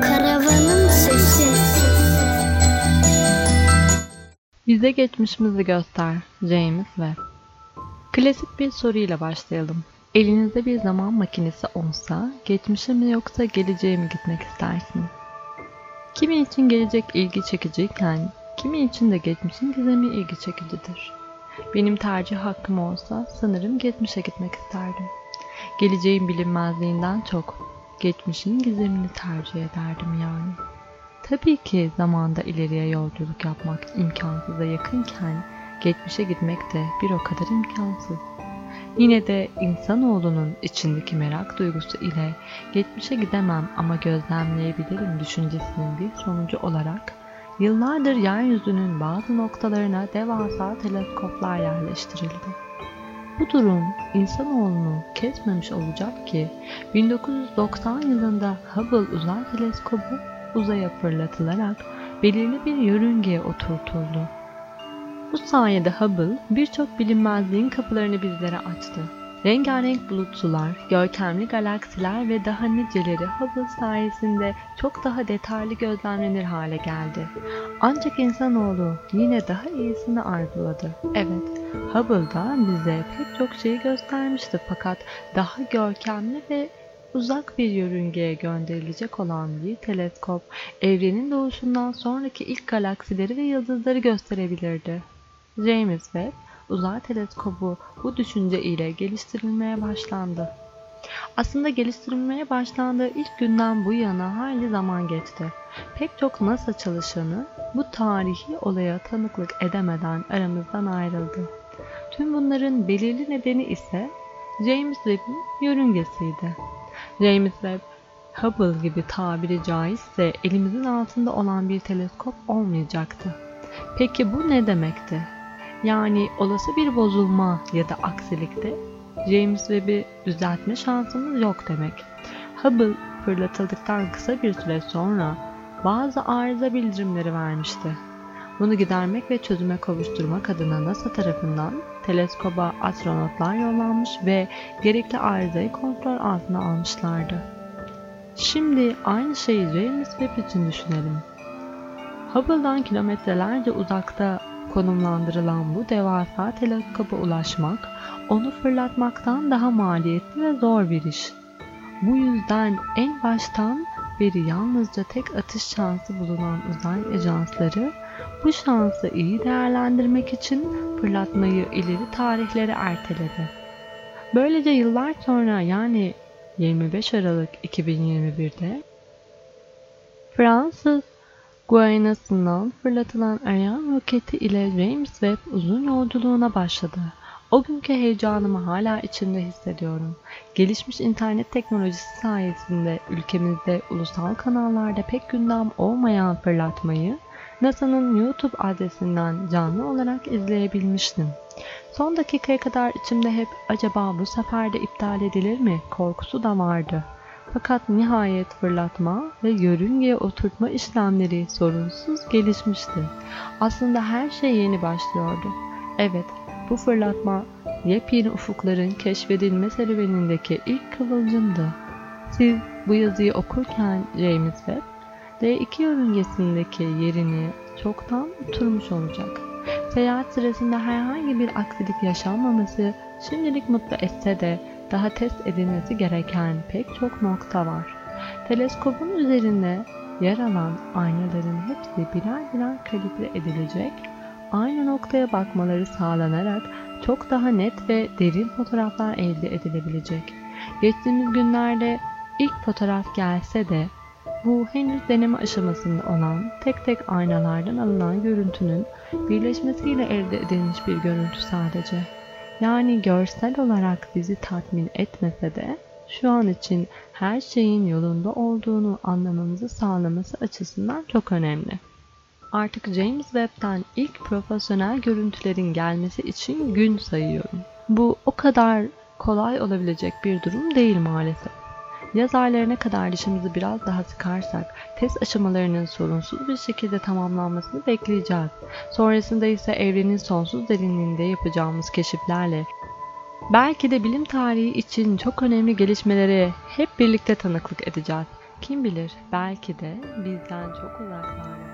Karavanın. Bize geçmişimizi göster. James Webb. Klasik bir soruyla başlayalım. Elinizde bir zaman makinesi olsa, geçmişe mi yoksa geleceğe mi gitmek istersiniz? Kimi için gelecek ilgi çekiciyken, kimi için de geçmişin gizemi ilgi çekicidir. Benim tercih hakkım olsa sanırım geçmişe gitmek isterdim. Geleceğin bilinmezliğinden çok geçmişin gizemini tercih ederdim yani. Tabii ki zamanda ileriye yolculuk yapmak imkansıza yakınken geçmişe gitmek de bir o kadar imkansız. Yine de insanoğlunun içindeki merak duygusu ile geçmişe gidemem ama gözlemleyebilirim düşüncesinin bir sonucu olarak yıllardır yeryüzünün bazı noktalarına devasa teleskoplar yerleştirildi. Bu durum insanoğlunu kesmemiş olacak ki 1990 yılında Hubble Uzay Teleskobu uzaya fırlatılarak belirli bir yörüngeye oturtuldu. Bu sayede Hubble birçok bilinmezliğin kapılarını bizlere açtı. Rengarenk bulutsular, görkemli galaksiler ve daha niceleri Hubble sayesinde çok daha detaylı gözlemlenir hale geldi. Ancak insanoğlu yine daha iyisini arzuladı. Evet, Hubble'da bize pek çok şeyi göstermişti fakat daha görkemli ve uzak bir yörüngeye gönderilecek olan bir teleskop, evrenin doğuşundan sonraki ilk galaksileri ve yıldızları gösterebilirdi. James Webb uzay teleskobu bu düşünce ile geliştirilmeye başlandı. Aslında geliştirilmeye başlandığı ilk günden bu yana hayli zaman geçti. Pek çok NASA çalışanı bu tarihi olaya tanıklık edemeden aramızdan ayrıldı. Tüm bunların belirli nedeni ise James Webb'in yörüngesiydi. James Webb, Hubble gibi tabiri caizse elimizin altında olan bir teleskop olmayacaktı. Peki bu ne demekti? Yani olası bir bozulma ya da aksilikte James Webb'i düzeltme şansımız yok demek. Hubble fırlatıldıktan kısa bir süre sonra bazı arıza bildirimleri vermişti. Bunu gidermek ve çözüme kavuşturmak adına NASA tarafından teleskoba astronotlar yollanmış ve gerekli arızayı kontrol altına almışlardı. Şimdi aynı şeyi James Webb için düşünelim. Hubble'dan kilometrelerce uzakta konumlandırılan bu devasa teleskoba ulaşmak, onu fırlatmaktan daha maliyetli ve zor bir iş. Bu yüzden en baştan beri yalnızca tek atış şansı bulunan uzay ajansları bu şansı iyi değerlendirmek için fırlatmayı ileri tarihlere erteledi. Böylece yıllar sonra yani 25 Aralık 2021'de Fransız Guyana'sından fırlatılan Ariane roketi ile James Webb uzun yolculuğuna başladı. O günkü heyecanımı hala içimde hissediyorum. Gelişmiş internet teknolojisi sayesinde ülkemizde ulusal kanallarda pek gündem olmayan fırlatmayı NASA'nın YouTube adresinden canlı olarak izleyebilmiştim. Son dakikaya kadar içimde hep acaba bu sefer de iptal edilir mi korkusu da vardı. Fakat nihayet fırlatma ve yörüngeye oturtma işlemleri sorunsuz gelişmişti. Aslında her şey yeni başlıyordu. Evet, bu fırlatma yepyeni ufukların keşfedilme serüvenindeki ilk kıvılcımdı. Siz bu yazıyı okurken James Webb, D2 yörüngesindeki yerini çoktan oturmuş olacak. Seyahat sırasında herhangi bir aksilik yaşanmaması şimdilik mutlu etse de daha test edilmesi gereken pek çok nokta var. Teleskopun üzerinde yer alan aynaların hepsi birer birer kalibre edilecek, aynı noktaya bakmaları sağlanarak çok daha net ve derin fotoğraflar elde edilebilecek. Geçtiğimiz günlerde ilk fotoğraf gelse de bu henüz deneme aşamasında olan tek tek aynalardan alınan görüntünün birleşmesiyle elde edilmiş bir görüntü sadece. Yani görsel olarak bizi tatmin etmese de şu an için her şeyin yolunda olduğunu anlamamızı sağlaması açısından çok önemli. Artık James Webb'den ilk profesyonel görüntülerin gelmesi için gün sayıyorum. Bu o kadar kolay olabilecek bir durum değil maalesef. Yaz aylarına kadar dişimizi biraz daha sıkarsak test aşamalarının sorunsuz bir şekilde tamamlanmasını bekleyeceğiz. Sonrasında ise evrenin sonsuz derinliğinde yapacağımız keşiflerle Belki de bilim tarihi için çok önemli gelişmelere hep birlikte tanıklık edeceğiz. Kim bilir belki de bizden çok uzaklarda.